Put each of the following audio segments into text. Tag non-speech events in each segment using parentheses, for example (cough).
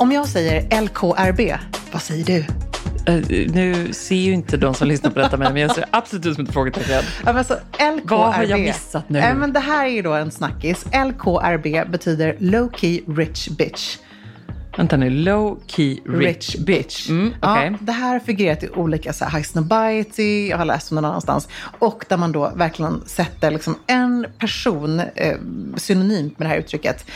Om jag säger LKRB, vad säger du? Uh, nu ser ju inte de som lyssnar på detta mig, men jag ser absolut ut som ett frågetecken. Ja, alltså, LKRB. Vad har jag missat nu? Äh, men det här är ju då en snackis. LKRB betyder Low Key Rich Bitch. Vänta nu, low key rich, Rich bitch. Mm, okay. Ja, det här figurerat i olika så här, high snobiety, jag har läst om det någon annanstans. Och där man då verkligen sätter liksom en person eh, synonymt med det här uttrycket.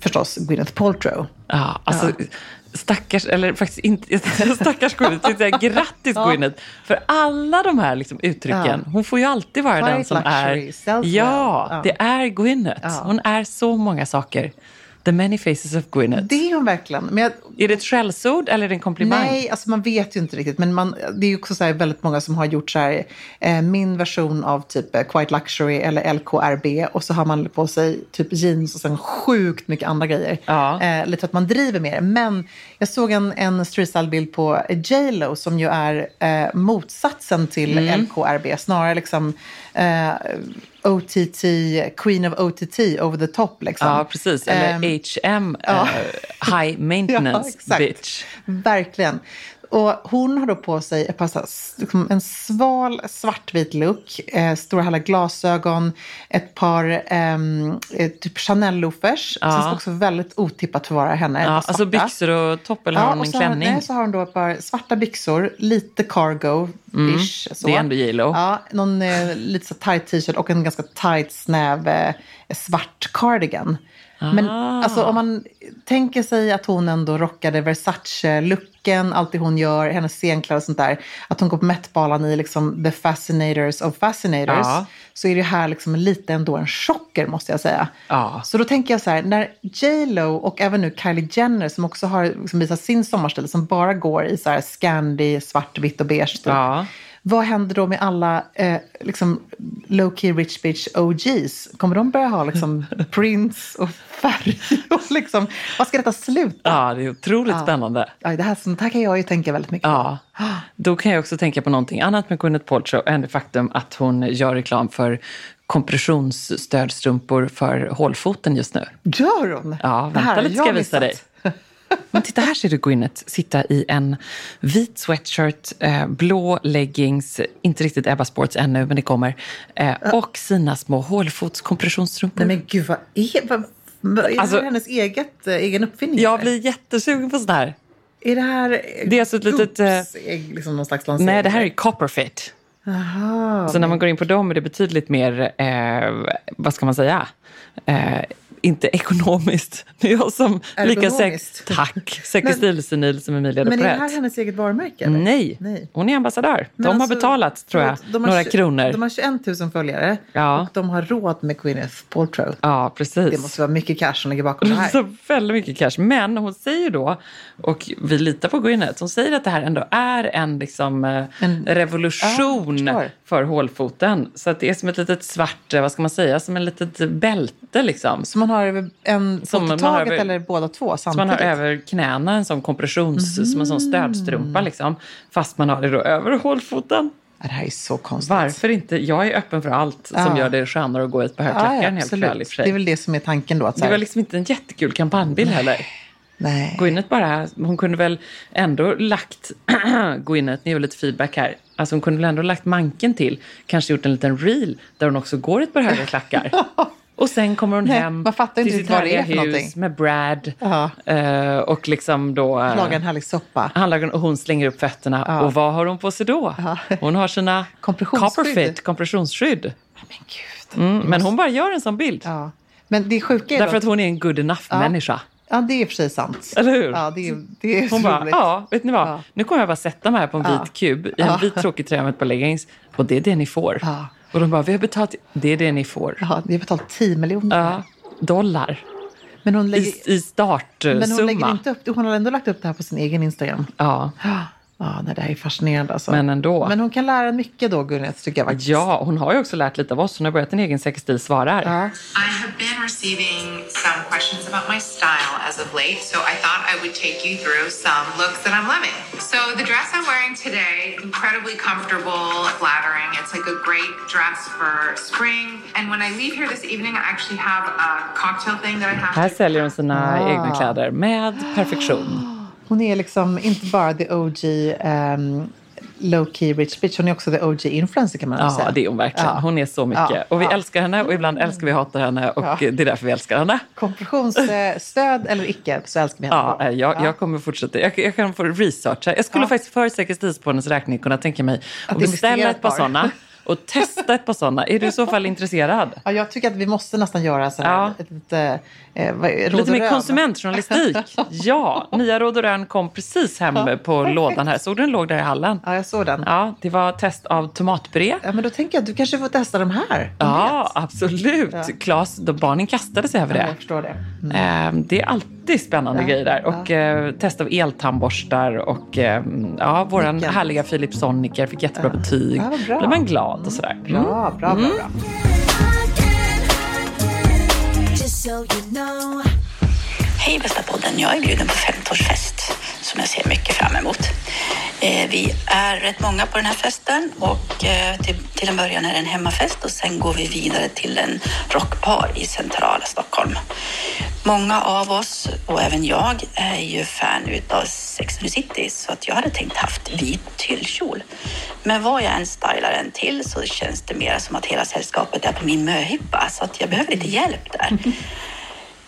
Förstås Gwyneth Paltrow. Ja, alltså ja. stackars, eller faktiskt inte, (laughs) stackars Gwyneth, jag säga grattis ja. Gwyneth. För alla de här liksom, uttrycken, ja. hon får ju alltid vara Quiet den som luxury, är... Ja, ja, det är Gwyneth. Hon är så många saker. The many faces of Gwyneth. Det är hon verkligen. Men jag, är det ett skällsord eller är det en komplimang? Nej, alltså man vet ju inte riktigt. Men man, det är ju också så här väldigt många som har gjort så här, eh, min version av typ eh, Quite Luxury eller LKRB. Och så har man på sig typ jeans och sen sjukt mycket andra grejer. Ja. Eh, lite att man driver med det. Men jag såg en, en streetstyle-bild på J Lo som ju är eh, motsatsen till Mm. LKRB. Snarare liksom eh, OTT, Queen of OTT, over the top liksom. Ja, precis. Eller Ehm, H&M ja. eh, high (laughs) maintenance exakt. bitch. Verkligen. Och hon har då på sig ett par, liksom en sval svartvit look, eh, stora härliga glasögon, ett par ehm, eh, typ Chanel-loafers, Ja. som också väldigt otippat för att vara henne. Ja, alltså byxor och topp eller har hon en har, klänning? nej, så har hon då ett par svarta byxor, lite cargo-ish. så. det är ändå J.Lo. Ja, någon eh, lite så tight t-shirt och en ganska tight snäv eh, svart cardigan. Men Ah. alltså, om man tänker sig att hon ändå rockade Versace-looken, allt det hon gör, hennes scenkläder och sånt där. Att hon går på Met-balan i liksom the fascinators of fascinators. Ja. Så är det här liksom lite ändå en chocker måste jag säga. Ja. Så då tänker jag så här, när J Lo och även nu Kylie Jenner som också har liksom visat sin sommarstil som bara går i så här Scandi, svart, vitt och beige. Typ. Ja. Vad händer då med alla eh, liksom low key rich bitch OGs? Kommer de börja ha liksom (laughs) prints och färg? Och liksom, vad ska detta sluta? Ja, det är otroligt spännande. Ja, det här, sånt här kan jag ju tänka väldigt mycket Ja, då kan jag också tänka på någonting annat med Gwyneth Paltrow än det faktum att hon gör reklam för kompressionsstödstrumpor för hålfoten just nu. Gör hon? Ja, vänta lite ska jag visa dig. Men titta här ser du Gwyneth sitta i en vit sweatshirt, eh, blå leggings, inte riktigt Ebba Sports ännu men det kommer, eh, och sina små hålfotskompressionsstrumpor. Nej men gud, vad är, vad, vad, är Alltså- det här hennes eget, eh, egen uppfinning? Jag blir jättesugen på sån här. Är det här Det är alltså ett litet, Goops, eh, liksom någon slags lansering? Nej, det här är Copperfit. Aha, Så när man går in på dem är det betydligt mer, eh, vad ska man säga, eh, inte ekonomiskt. Det är jag som lika sex, tack, (laughs) stilsenil som Emilia Men är det här hennes eget varumärke? eller? Nej. Nej. hon är ambassadör. Men de alltså, har betalat, tror jag, de har några kronor. De har 21 000 följare Ja. och de har råd med Gwyneth Paltrow. Ja, precis. Det måste vara mycket cash som ligger bakom det här. (laughs) Så väldigt mycket cash. Men hon säger då, och vi litar på Gwyneth, hon säger att det här ändå är en, liksom, eh, En- revolution Ja. För hålfoten. Så att det är som ett litet svart, eh, vad ska man säga, som ett litet bälte liksom. Så man har över en Som man har taget över- eller båda två Så man har samtidigt? över knäna en sån kompressions, som en sån stödstrumpa liksom. Fast man har det då över hålfoten. Det här är så konstigt. Varför inte? Jag är öppen för allt som Ja. gör det skönare att gå i ett par högklackar Ja, ja, en hel kväll. Det är väl det som är tanken då. Att så Det här, var liksom inte en jättekul kampanjbild heller. nej. Gwyneth bara, hon kunde väl ändå lagt, Gwyneth, ni har lite feedback här, alltså hon kunde väl ändå lagt manken till, kanske gjort en liten reel där hon också går ett par höga klackar. (laughs) Och sen kommer hon Nej, hem till sitt härliga hus någonting. med Brad. Ja. eh, och liksom då... eh, Laga en härlig soppa. han lagar, och hon slänger upp fötterna. Ja. Och vad har hon på sig då? Ja. Hon har sina. Copperfit, (laughs) kompressionsskydd. Men gud. Mm, men hon bara gör en sån bild. Men det sjuka är Därför att hon är en good enough-människa. Ja, det är i och för sig sant. Eller hur? Ja, det är, det är Hon bara, roligt. ja, vet ni vad? Ja. Nu kommer jag bara sätta mig här på en Ja. vit kub i en vit tråkig tröja med ett par leggings. Och det är det ni får. Ja. Och de bara, vi har betalt, det är det ni får. Ja, vi har betalat 10 miljoner. Ja, dollar Men hon i, lägger, i men startsumma. hon lägger inte upp Hon har ändå lagt upp det här på sin egen Instagram. Ja, Ja, nej, det här är fascinerande alltså. men ändå. Men hon kan lära mycket då, Gunneth, tycker jag faktiskt. Ja, hon har ju också lärt lite av oss. Hon har börjat en egen sexstil svarar. Ja. I have been receiving some questions about my style as of late, so I thought I would take you through some looks that I'm loving. So the dress I'm wearing today, incredibly comfortable, flattering. It's like a great dress for spring. And when I leave here this evening, I actually have a cocktail thing that I have Här to säljer hon sina Ah. egna kläder med perfektion. (gasps) (gasps) (gasps) Hon är liksom inte bara the OG um, low key rich bitch, hon är också the OG influencer kan man väl säga. Ja, det är hon verkligen. Ja. Hon är så mycket. Ja. Och vi Ja. älskar henne och ibland älskar vi hatar henne och Ja. det är därför vi älskar henne. Kompressionsstöd eller icke så älskar vi henne. Ja, eh, jag, jag kommer fortsätta. Jag, jag kan få researcha. Jag skulle Ja. faktiskt för Säker stilspårens räkning kunna tänka mig att, beställa ett par. sådana (laughs) och testa ett par sådana. Är du i så fall intresserad? Ja, jag tycker att vi måste nästan göra så här, Ja. ett, ett, eh, vad- råd Lite mer konsumentjournalistik. (laughs) Ja, nya Råd och Rön kom precis hem på lådan här. Såg du den låg där i hallen? Ja, jag såg den. Ja, det var test av tomatpuré. Ja, men då tänker jag att du kanske får testa de här. Ja, absolut. Ja. Claes, då barnen kastade sig över Ja, det. jag förstår det. Eh, Det är alltid spännande Ja, grejer där. Och eh, test av eltandborstar och eh, ja, Vilken- härliga Philips Soniker fick jättebra betyg. Ja, bra. blir man glad och sådär. Mm. Bra, bra, bra. know. Hej bästa podden, jag är bjuden på 50-årsfest som jag ser mycket fram emot. Eh, vi är rätt många på den här festen och eh, till, till en början är det en hemmafest och sen går vi vidare till en rockbar i centrala Stockholm. Många av oss, och även jag, är ju fan utav Sex and the City så att jag hade tänkt haft vit tyllkjol. Men vad jag än stylar den till så känns det mer som att hela sällskapet är på min möhippa så att jag behöver lite hjälp där. (laughs)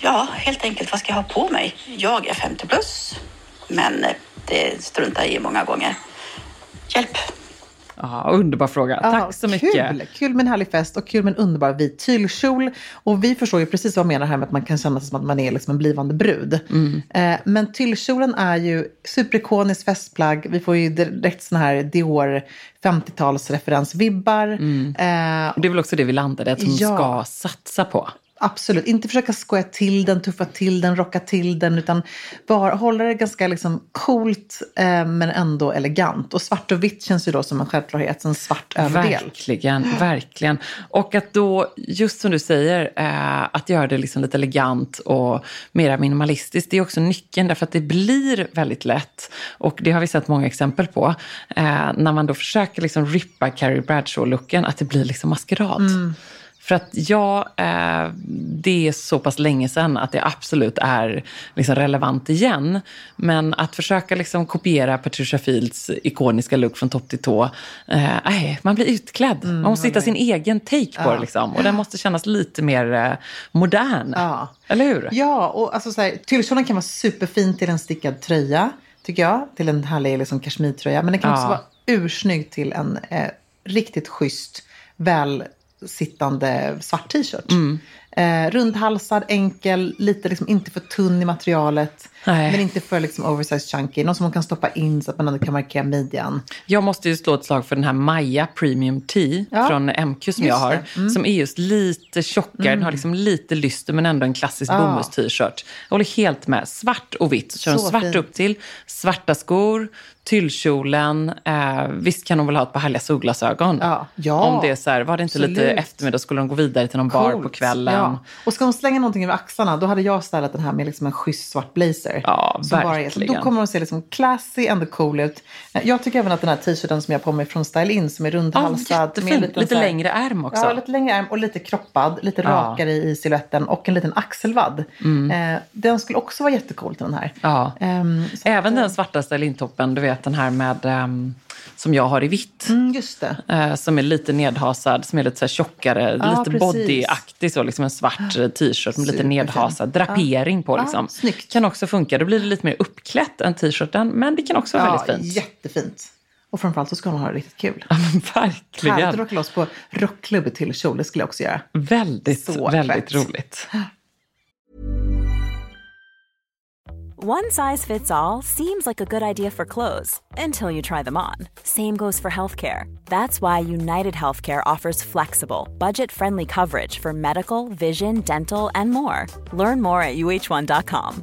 Ja, helt enkelt vad ska jag ha på mig? Jag är 50 plus, men det struntar jag i många gånger. Hjälp! Ja, underbar fråga. Tack så mycket. Kul. kul med en härlig fest och kul med en underbar vit tyllkjol. Och vi förstår ju precis vad jag menar här med att man kan känna sig som att man är liksom en blivande brud. Mm. Eh, men tyllkjolen är ju superikoniskt festplagg. Vi får ju direkt såna här Dior 50-talsreferensvibbar. Eh, Det är väl också det vi landade, att hon Ja. ska satsa på. Absolut, inte försöka skoja till den, tuffa till den, rocka till den, utan bara hålla det ganska liksom coolt eh, men ändå elegant. Och svart och vitt känns ju då som en självklarhet, en svart överdel. Verkligen, verkligen. Och att då, just som du säger, eh, att göra det liksom lite elegant och mera minimalistiskt, det är också nyckeln därför att det blir väldigt lätt. Och det har vi sett många exempel på. Eh, när man då försöker liksom rippa Carrie Bradshaw-looken, att det blir liksom maskerad. För att ja, eh, det är så pass länge sedan att det absolut är liksom relevant igen. Men att försöka liksom kopiera Patricia Fields ikoniska look från topp till tå, eh, nej, man blir utklädd. man måste hitta sin egen take på det. Liksom. Och den måste kännas lite mer eh, modern. Ja. Eller hur? Ja, och alltså så här, tyllkjolen kan vara superfin till en stickad tröja, tycker jag. Till en härlig liksom, kashmirtröja. Men den kan Ja. också vara ursnygg till en eh, riktigt schysst, välsittande svart t-shirt. Mm. Eh, rundhalsad, enkel, lite liksom inte för tunn i materialet. Nej. Men inte för liksom oversized chunky. Någon som man kan stoppa in så att man ändå kan markera midjan. Jag måste ju slå ett slag för den här Maja Premium Tea Ja, från MQ som just jag har. Mm. Som är just lite tjockare, den har liksom lite lyster men ändå en klassisk Ja. bomullst-t-shirt. Jag håller helt med. Svart och vitt. Så kör Så svart fint. upp till, svarta skor, tyllkjolen. Eh, visst kan hon väl ha ett par härliga solglasögon? Ja. Ja, Om det är så här, var det inte lite absolut. eftermiddag skulle de gå vidare till någon bar på Coolt. kvällen. Ja. Och ska hon slänga någonting över axlarna, då hade jag stylat den här med liksom en schysst svart blazer. Ja, Som bara är, så verkligen. då kommer hon se liksom classy, ändå cool ut. Jag tycker även att den här t-shirten som jag har på mig från Style In, som är Ja, rundhalsad. med liten Lite så här- längre ärm också. Ja, lite längre ärm och lite kroppad, lite Ja. rakare i siluetten och en liten axelvadd. Eh, den skulle också vara jättecool till den här. Ja. Så Även att, den svarta stylintoppen, du vet den här med, ehm, som jag har i vitt. Mm, just det. Eh, som är lite nedhasad, som är lite så här tjockare, Ja, lite precis. bodyaktig så, liksom en svart eh, t-shirt med lite nedhasad drapering på Ja, liksom. snyggt. Kan också funka, då blir det lite mer uppklätt än t-shirten, men det kan också vara Ja, väldigt fint. jättefint. Och framförallt så ska hon ha det riktigt kul. (laughs) Ja, men Härligt att verkligen. rocka loss på rockklubb till kjol, det skulle jag också göra. Väldigt, Så väldigt fett. roligt. One size fits all seems like a good idea for clothes until you try them on. Same goes for healthcare. That's why United Healthcare offers flexible, budget friendly coverage for medical, vision, dental, and more. Learn more at uh1.com.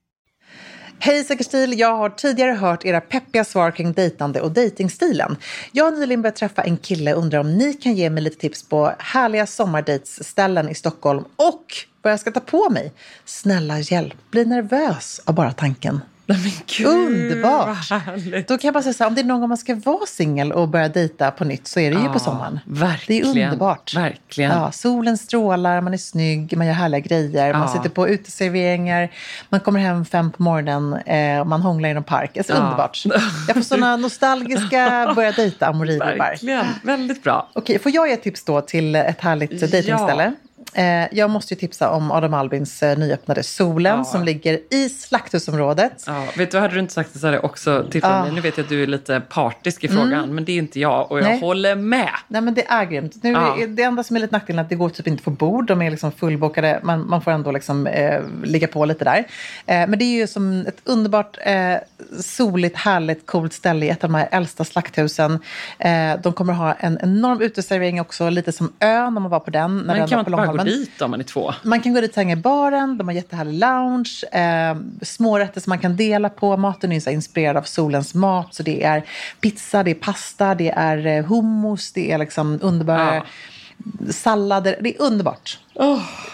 Hej Säker stil! Jag har tidigare hört era peppiga svar kring dejtande och dejtingstilen. Jag har nyligen börjat träffa en kille och undrar om ni kan ge mig lite tips på härliga sommardejtsställen i Stockholm och vad jag ska ta på mig. Snälla hjälp, bli nervös av bara tanken. Underbart! Då kan jag bara säga så här, om det är någon gång man ska vara singel och börja dejta på nytt så är det ju Ja, på sommaren. verkligen, Det är underbart. verkligen. Ja, solen strålar, man är snygg, man gör härliga grejer, man Ja. sitter på uteserveringar, man kommer hem fem på morgonen eh, och man hånglar i någon park. Det är så Ja. underbart. Jag får sådana nostalgiska (laughs) börja dejta amorivibbar. Verkligen, väldigt bra. Okej, får jag ge ett tips då till ett härligt Ja. dejtingställe? Eh, jag måste ju tipsa om Adam Albins eh, nyöppnade Solen Ja. som ligger i Slakthusområdet. Ja, vet du, hade du inte sagt det så hade jag också tittat Ah. mig. Nu vet jag att du är lite partisk i frågan, men det är inte jag och jag Nej. håller med. Nej men det är grymt. Nu, Ja. är Det enda som är lite nackdelen är att det går typ inte få bord. De är liksom fullbokade. Man, man får ändå liksom, eh, ligga på lite där. Eh, men det är ju som ett underbart, eh, soligt, härligt, coolt ställe i ett av de här äldsta slakthusen. Eh, de kommer ha en enorm uteservering också, lite som ön om man var på den. När Men den kan man inte bara Långholmen. dit om man är två? Man kan gå dit och i baren, de har jättehärlig lounge, eh, smårätter som man kan dela på. Maten är så inspirerad av solens mat, så det är pizza, det är pasta, det är eh, hummus, det är liksom underbara Ja. sallader. Det är underbart.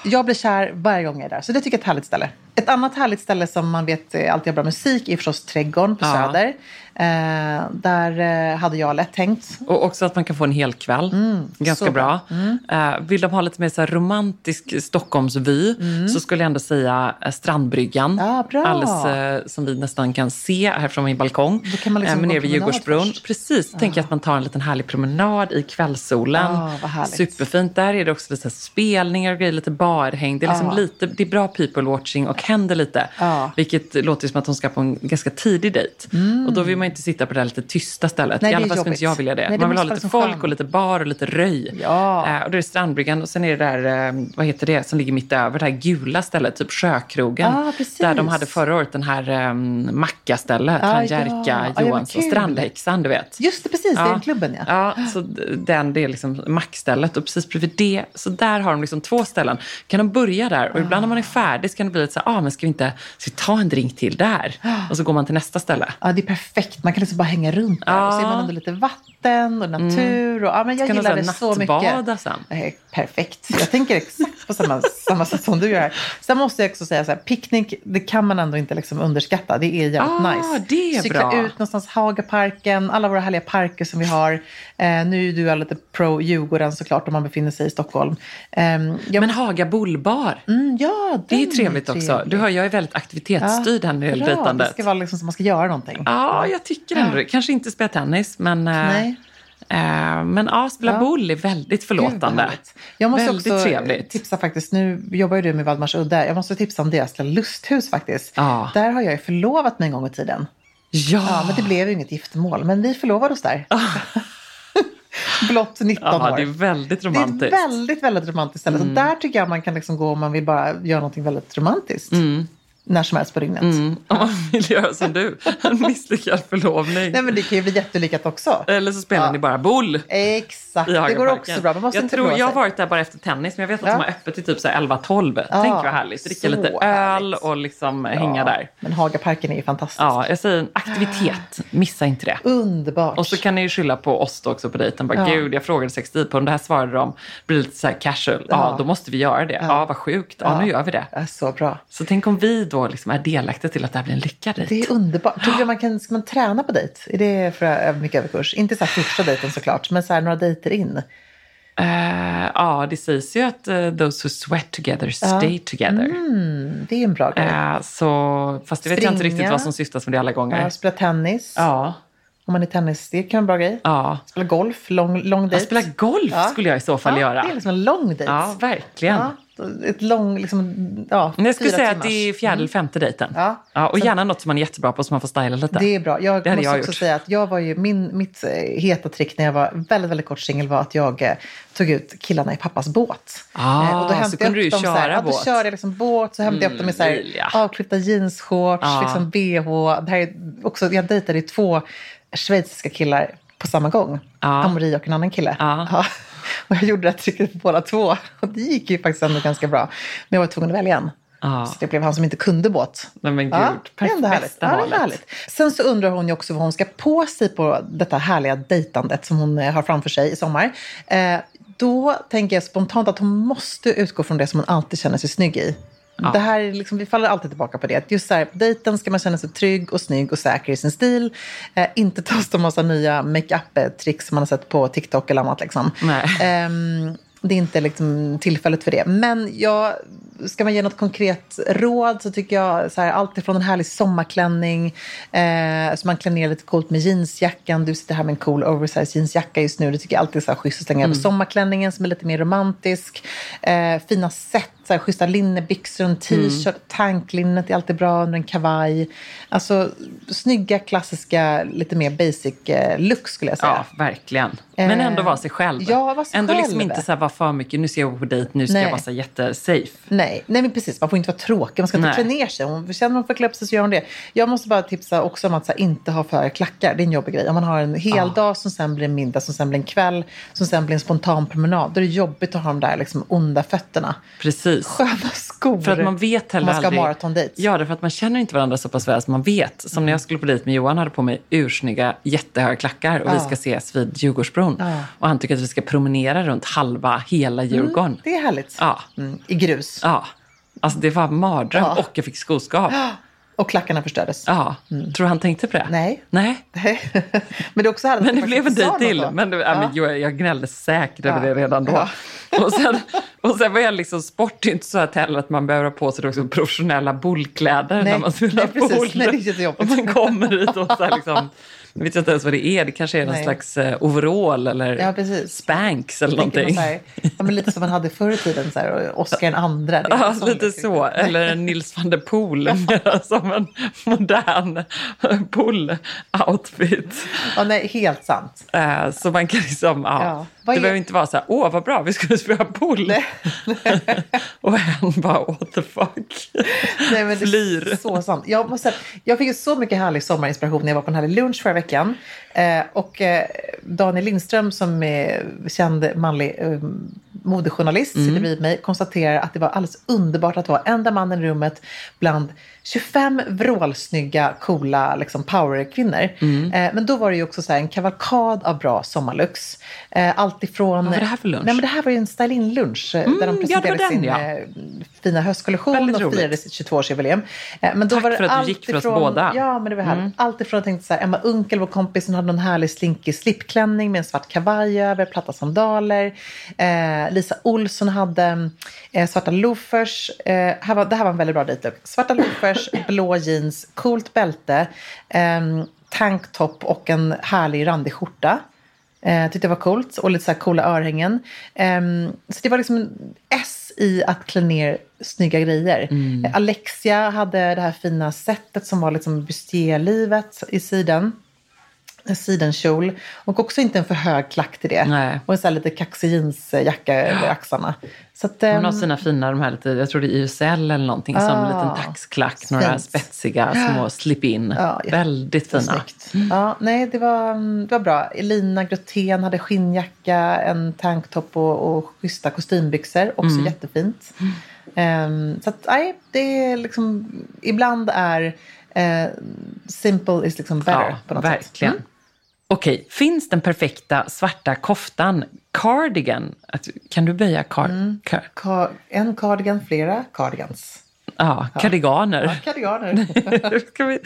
Jag blir kär varje gång jag är där, så det tycker jag är ett härligt ställe. Ett annat härligt ställe som man vet alltid har bra musik är förstås Trädgården på Ja. Söder. Eh, där eh, hade jag lätt tänkt. Och också att man kan få en hel kväll. Ganska så bra. bra. Eh, vill de ha lite mer så romantisk Stockholmsvy så skulle jag ändå säga eh, Strandbryggan. Ja, bra. Alldeles eh, som vi nästan kan se här från min balkong. Då kan man liksom Eh, men nere vid Djurgårdsbron. först. Precis, då tänker jag att man tar en liten härlig promenad i kvällssolen. Ah, vad härligt. Superfint. Där är det också lite spelningar och grejer, lite barhäng. Det är, liksom Ja. lite, det är bra people watching och händer lite. Ja. Vilket låter som att hon ska på en ganska tidig dejt. Och då vill man inte sitta på det här lite tysta stället. Nej, I det alla fall skulle inte jag vilja det. Nej, det man vill ha lite folk fan. och lite bar och lite röj. Ja. Eh, och det är Strandbryggan och sen är det där, eh, vad heter det, som ligger mitt över, det här gula stället, typ Sjökrogen. Ah, där de hade förra året den här um, mackastället, Ah, ja. Jerka Ah, ja, vad Johansson, kul. Strandhäxan, du vet. Just det, precis. Det är den klubben ja. Ja, så den, det är liksom mackstället och precis bredvid det, så där har de liksom två två ställen. Kan de börja där och ibland när man är färdig så kan det bli lite så här, ah, men ska vi inte ska vi ta en drink till där? Och så går man till nästa ställe. Ja, det är perfekt. Man kan liksom bara hänga runt där. Och så är man under lite vatten och natur. Och, ja, men jag gillar det så mycket. sen? Nej, perfekt. Jag tänker exakt på samma, (laughs) samma sätt som du gör. Sen måste jag också säga så här, picknick, det kan man ändå inte liksom underskatta. Det är jävligt Ah, nice. det är Cykla bra. ut någonstans, Hagaparken, alla våra härliga parker som vi har. Eh, nu är du lite pro Djurgården såklart om man befinner sig i Stockholm. Ehm, jag, Men Haga bullbar, mm, ja, det är den trevligt också. Du hör, jag är väldigt aktivitetsstyrd här när det gäller bra. Det dejtandet. ska vara liksom som man ska göra någonting. Ja, jag tycker ändå det. Kanske inte spela tennis, men... eh, Nej. eh, men ja, spela Ja. boll är väldigt Gud, förlåtande. härligt. Jag måste väldigt också trevligt. tipsa faktiskt, nu jobbar ju du med Valdemars udde, jag måste tipsa om deras lilla lusthus faktiskt. Ja. Där har jag ju förlovat mig en gång i tiden. Ja, Ja, men det blev ju inget giftermål, men vi förlovade oss där. (laughs) Blott 19 ja, år. det är väldigt Det är romantiskt. väldigt, väldigt romantiskt ställe. Så där tycker jag man kan liksom gå om man vill bara göra någonting väldigt romantiskt. När som helst på dygnet. Mm, (laughs) om man vill göra som du, en misslyckad förlovning. Nej, men det kan ju bli jättelyckat också. Eller så spelar Ja. ni bara boll. Exakt, det går också bra. Man måste jag, inte tror, jag har varit där bara efter tennis, men jag vet att Ja. de har öppet till typ så här 11-12. Tänk vad härligt. Dricka lite öl härligt. och liksom hänga där. Men Hagaparken är ju fantastisk. Ja, jag säger en aktivitet. Missa inte det. Underbart. Och så kan ni ju skylla på oss då också på dejten. Bara, Ja. Gud, jag frågade sex på det här svarade de. Blir lite så här casual. Ja, Ja. då måste vi göra det. Ja, vad sjukt. Ja, Ja. nu gör vi det. Det så bra. Så tänk om vi då liksom är delaktiga till att det här blir en lyckad dejt. Det är underbart. Tycker du man kan, ska man träna på dejt? Är det för mycket överkurs? Inte så här första dejten såklart, men så här några dejter in. Eh, ja, det sägs ju att uh, those who sweat together stay together. Mm, det är en bra grej. Eh, så, fast det vet jag inte riktigt vad som syftas med det alla gånger. Ja, spela tennis. Ja, Om man är tennis, det kan vara en bra grej. ja. Spela golf, lång, lång dejt. spela golf Ja. skulle jag i så fall ja, göra. Det är liksom en lång dejt. Ja, verkligen. Ja, ett lång, liksom, ja, Men jag skulle säga att det är fjärde eller femte dejten. Ja. Ja, och Så- gärna något som man är jättebra på som man får styla lite. Det är bra. Jag Det måste jag också gjort. säga att jag var ju, min, mitt eh, heta trick när jag var väldigt, väldigt kort singel var att jag eh, tog ut killarna i pappas båt. Ah, Eh, och då hämtade så jag kunde upp du dem så här, köra ja, Då båt. körde jag liksom båt, så hämtade jag upp dem i så här, Emilia. avklippta jeansshorts, Ja. liksom bh. Det här är också, jag dejtade ju två schweiziska killar på samma gång. Ja. Amori och en annan kille. Ja. Och jag gjorde det här tricket på båda två. Och det gick ju faktiskt ändå ganska bra. Men jag var tvungen att välja en. Ja. Så det blev han som inte kunde båt. Nej, men gud, det är ändå härligt. Ja, det är härligt. Sen så undrar hon ju också vad hon ska på sig på detta härliga dejtandet som hon eh, har framför sig i sommar. Eh, då tänker jag spontant att hon måste utgå från det som hon alltid känner sig snygg i. Det här, är liksom, vi faller alltid tillbaka på det. Just så här, på dejten ska man känna sig trygg och snygg och säker i sin stil. Eh, inte testa massa nya makeup-tricks som man har sett på TikTok eller annat. Liksom. Ehm, det är inte liksom tillfället för det. Men jag, ska man ge något konkret råd så tycker jag så här, allt ifrån en härlig sommarklänning, eh, så man klär ner lite coolt med jeansjackan. Du sitter här med en cool oversized jeansjacka just nu. Det tycker jag alltid är så här schysst att slänga över sommarklänningen som är lite mer romantisk. Eh, fina set, så här, schyssta linnebyxor, en t-shirt, tanklinnet är alltid bra under en kavaj. Alltså snygga, klassiska, lite mer basic eh, look skulle jag säga. Ja, verkligen. Men ändå vara sig själv. ja, vara sig ändå liksom själv. inte så här, vara för mycket, nu ska jag gå på dejt, nu ska Nej. jag vara så här jättesafe. Nej, nej men precis. Man får inte vara tråkig. Man ska inte Nej. klä ner sig. Om känner man för att klä upp sig så gör hon det. Jag måste bara tipsa också om att här, inte ha för klackar. Det är en jobbig grej. Om man har en hel dag som sen blir en middag, som sen blir en kväll, som sen blir en spontan promenad. Då är det jobbigt att ha de där liksom, onda fötterna. Precis. Sköna skor. För att man vet heller man ska aldrig... maratondejt. Ja, därför att man känner inte varandra så pass väl som man vet. Som när jag skulle på dejt med Johan hade på mig ursnygga, jättehöga klackar och vi Ja. ska ses vid Djurgårdsbron. Ja. Och han tycker att vi ska promenera runt halva hela Djurgården. Det är härligt. Ja. Mm, I grus. Ja. Alltså det var mardröm Ja. och jag fick skoskav. Och klackarna förstördes. Ja. Tror du han tänkte på det? Nej. Nej. (laughs) men det också Men det blev en dejt till. då. Men, det, ja. men jag, jag gnällde säkert över Ja. det redan då. Ja. (laughs) Och, sen, och sen var jag liksom sport, inte så att heller att man behöver ha på sig också professionella bollkläder när man spelar nej, precis. boll. Nej, det är jättejobbigt. Och man kommer dit och så här liksom, (laughs) jag vet inte ens vad det är, det kanske är någon Nej. slags eh, overall eller Ja, precis. spanks eller någonting. Här, ja, men lite som man hade förr i tiden, så här, Oscar den andra. Ja, lite så. Eller Nils van der Poel, (laughs) som en modern pool-outfit. Ja, nej, helt sant. Eh, Så man kan liksom, ja. Ja. Det är- behöver inte vara så här, åh vad bra, vi skulle spela pool. (laughs) och en bara, what the fuck. Nej, men det är Flyr. så sant. Jag, måste, jag fick ju så mycket härlig sommarinspiration när jag var på en härlig lunch förra veckan. Eh, och eh, Daniel Lindström som är känd manlig eh, modejournalist, sitter bredvid mig, konstaterar att det var alldeles underbart att vara enda mannen i rummet bland 25 vrålsnygga, coola liksom powerkvinnor. Mm. Eh, men då var det ju också så en kavalkad av bra sommarlux. Eh, allt ifrån... Vad var det här för lunch? Nej, men det här var ju en styling-lunch eh, där de Mm, ja, presenterade den, sin ja. eh, fina höstkollektion Väldigt och firade sitt 22-årsjubileum. Eh, men då Tack var det för att du gick för oss ifrån, båda. Mm. Ja, men det var härligt. Allt ifrån, jag tänkte så här, Emma Unkel, vår kompis, hon hade någon härlig slinkig slipklänning med en svart kavaj över, platta sandaler. Eh, Lisa Olsson hade eh, svarta loafers. Eh, här var, det här var en väldigt bra dejtlook. Svarta loafers, (laughs) blå jeans, coolt bälte, eh, tanktop och en härlig randig skjorta. Eh, tyckte det var coolt och lite så här coola örhängen. Ehm, så det var liksom S i att klä ner snygga grejer. Eh, Alexia hade det här fina sättet som var liksom bustierlivet i sidan. En sidenkjol. Och också inte en för hög klack till det. Nej. Och en sån här lite kaxig jeansjacka över axlarna. Så att, Hon ehm, har sina fina, de här lite, jag tror det är YSL eller någonting, som en liten taxklack, några fint. spetsiga små (gasps) slip-in. Ja, Väldigt fina. Snyggt. Ja, nej, det var, det var bra. Elina Grothén hade skinnjacka, en tanktop och, och schyssta kostymbyxor. Också Mm. jättefint. Ehm, så att, nej, det är liksom... Ibland är eh, simple is liksom better Ja, på något verkligen. sätt. Mm. Okej, finns den perfekta svarta koftan, cardigan? Kan du böja car- Mm. car- en cardigan, flera cardigans. ja, kardiganer? Ja, (laughs) vi...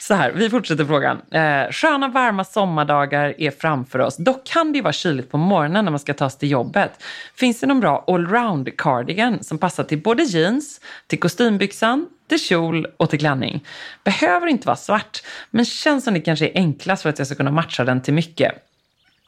Så här, vi fortsätter frågan. Eh, sköna varma sommardagar är framför oss. Dock kan det vara kyligt på morgonen när man ska ta sig till jobbet. Finns det någon bra allround cardigan som passar till både jeans, till kostymbyxan, till kjol och till klänning? Behöver inte vara svart, men känns som det kanske är enklast för att jag ska kunna matcha den till mycket.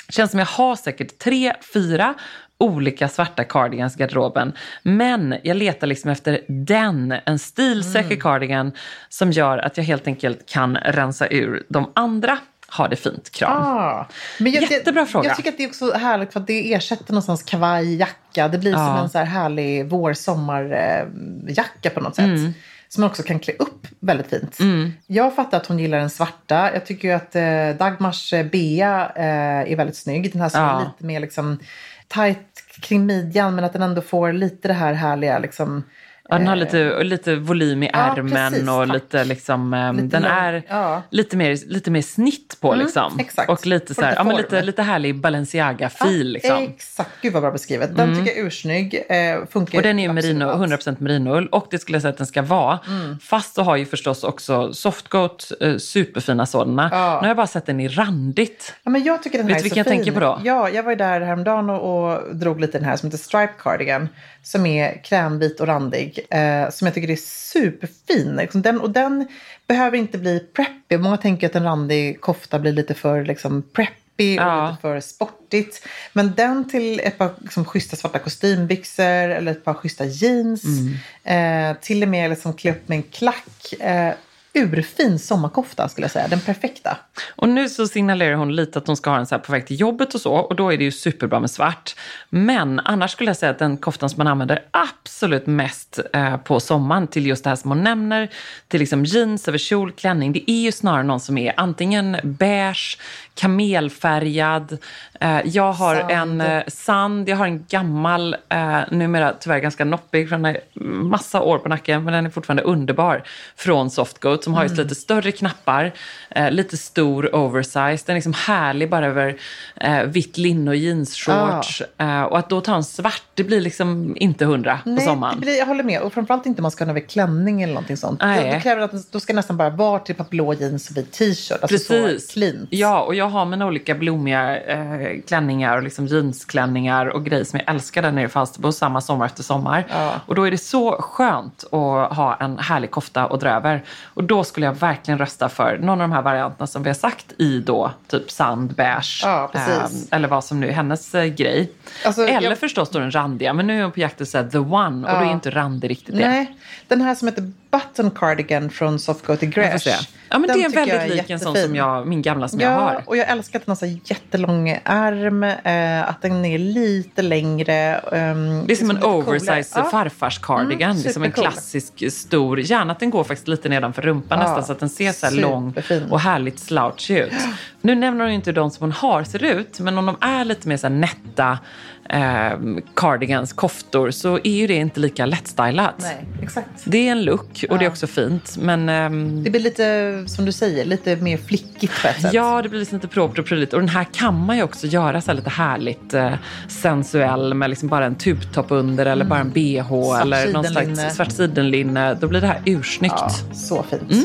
Känns som jag har säkert tre, fyra olika svarta cardigans i garderoben. Men jag letar liksom efter den, en stilsäker Mm. cardigan som gör att jag helt enkelt kan rensa ur de andra. Ha det fint, kram. Ah, men jag, Jättebra jag, fråga. Jag tycker att det är också härligt för att det ersätter någonstans kavaj, jacka. Det blir som Ja. en så här härlig vår-sommarjacka på något sätt. Mm. Som man också kan klä upp väldigt fint. Jag fattar att hon gillar den svarta. Jag tycker ju att eh, Dagmars eh, Bea eh, är väldigt snygg. Den här som Ja. är lite mer liksom tight kring midjan men att den ändå får lite det här härliga liksom. Ja, den har lite, lite volym i Ja, ärmen precis, och lite liksom, eh, Lite den lång- är ja. lite, mer, lite mer snitt på liksom. exakt. Och lite, så här, lite ja, men lite, lite härlig Balenciaga-fil liksom. Exakt, gud vad bra beskrivet. Den tycker jag är ursnygg. Eh, funkar Och den är ju merino, allt. 100% merinoull och det skulle jag säga att den ska vara. Mm. Fast så har ju förstås också Softgoat eh, superfina sådana. Ja. Nu har jag bara sett den i randigt. Ja, men jag tycker den här Vet du vilken jag fin. tänker på då? Ja, jag var ju där häromdagen och, och drog lite den här som heter Stripe Cardigan. Som är krämvit och randig. Eh, som jag tycker är superfin. Liksom den, och den behöver inte bli preppy. Många tänker att en randig kofta blir lite för liksom, preppy och Ja. lite för sportigt. Men den till ett par liksom, schyssta svarta kostymbyxor eller ett par schyssta jeans. Mm. Eh, till och med liksom, klä upp med en klack. Eh, urfin sommarkofta skulle jag säga. Den perfekta. Och nu så signalerar hon lite att hon ska ha den så här på väg till jobbet och så. Och då är det ju superbra med svart. Men annars skulle jag säga att den koftan som man använder absolut mest eh, på sommaren till just det här som hon nämner. Till liksom jeans över kjol, klänning. Det är ju snarare någon som är antingen beige, kamelfärgad. Eh, jag har Sand. en eh, sand, jag har en gammal, eh, numera tyvärr ganska noppig, har massa år på nacken, men den är fortfarande underbar. Från Softgoat som har just lite större knappar, eh, lite stor oversize. Den är liksom härlig bara över eh, vitt linne och jeansshorts. Eh, och att då ta en svart, det blir liksom inte hundra på Nej, sommaren. det blir, jag håller med. Och framförallt inte om man ska ha den över klänning eller någonting sånt. Nej. Då, kräver att då ska nästan bara vara par blå jeans och vit t-shirt. Alltså Precis. Ja, och jag har mina olika blommiga eh, klänningar och liksom jeansklänningar och grejer som jag älskar där nere i Falsterbo samma sommar efter sommar. Ja. Och då är det så skönt att ha en härlig kofta att dra över. Och då skulle jag verkligen rösta för någon av de här varianterna som vi har sagt i då typ sand, beige, Ja, eh, eller vad som nu är hennes eh, grej. Alltså, eller jag- förstås då den randiga, men nu är hon på jakt efter the one och då är Ja. inte randig riktigt det. Nej, den här som heter Button Cardigan från i Jag får Gresh. Ja, men den det är jag väldigt lik en sån som jag, min gamla som jag Ja, har. och jag älskar att den har så jättelång ärm, eh, att den är lite längre. ehm, Det är som en lite coolare. oversize Ja. farfars cardigan. Mm, det är som en klassisk stor, gärna att den går faktiskt lite nedanför rumpan Ja, nästan så att den ser så här lång och härligt slouchy ut. Nu nämner hon ju inte de som hon har ser ut, men om de är lite mer så här nätta, eh, cardigans, koftor så är ju det inte lika lättstylat. Nej, exakt. Det är en look och det är också fint. Men ehm, Det blir lite, som du säger, lite mer flickigt på ett sätt. Ja, det blir liksom lite propert och prydligt. Och den här kan man ju också göra så här lite härligt eh, sensuell med liksom bara en tubtopp under eller bara en bh Svart eller någon sidenlinne. slags svart sidenlinne. Då blir det här ursnyggt. Ja, så fint. Mm.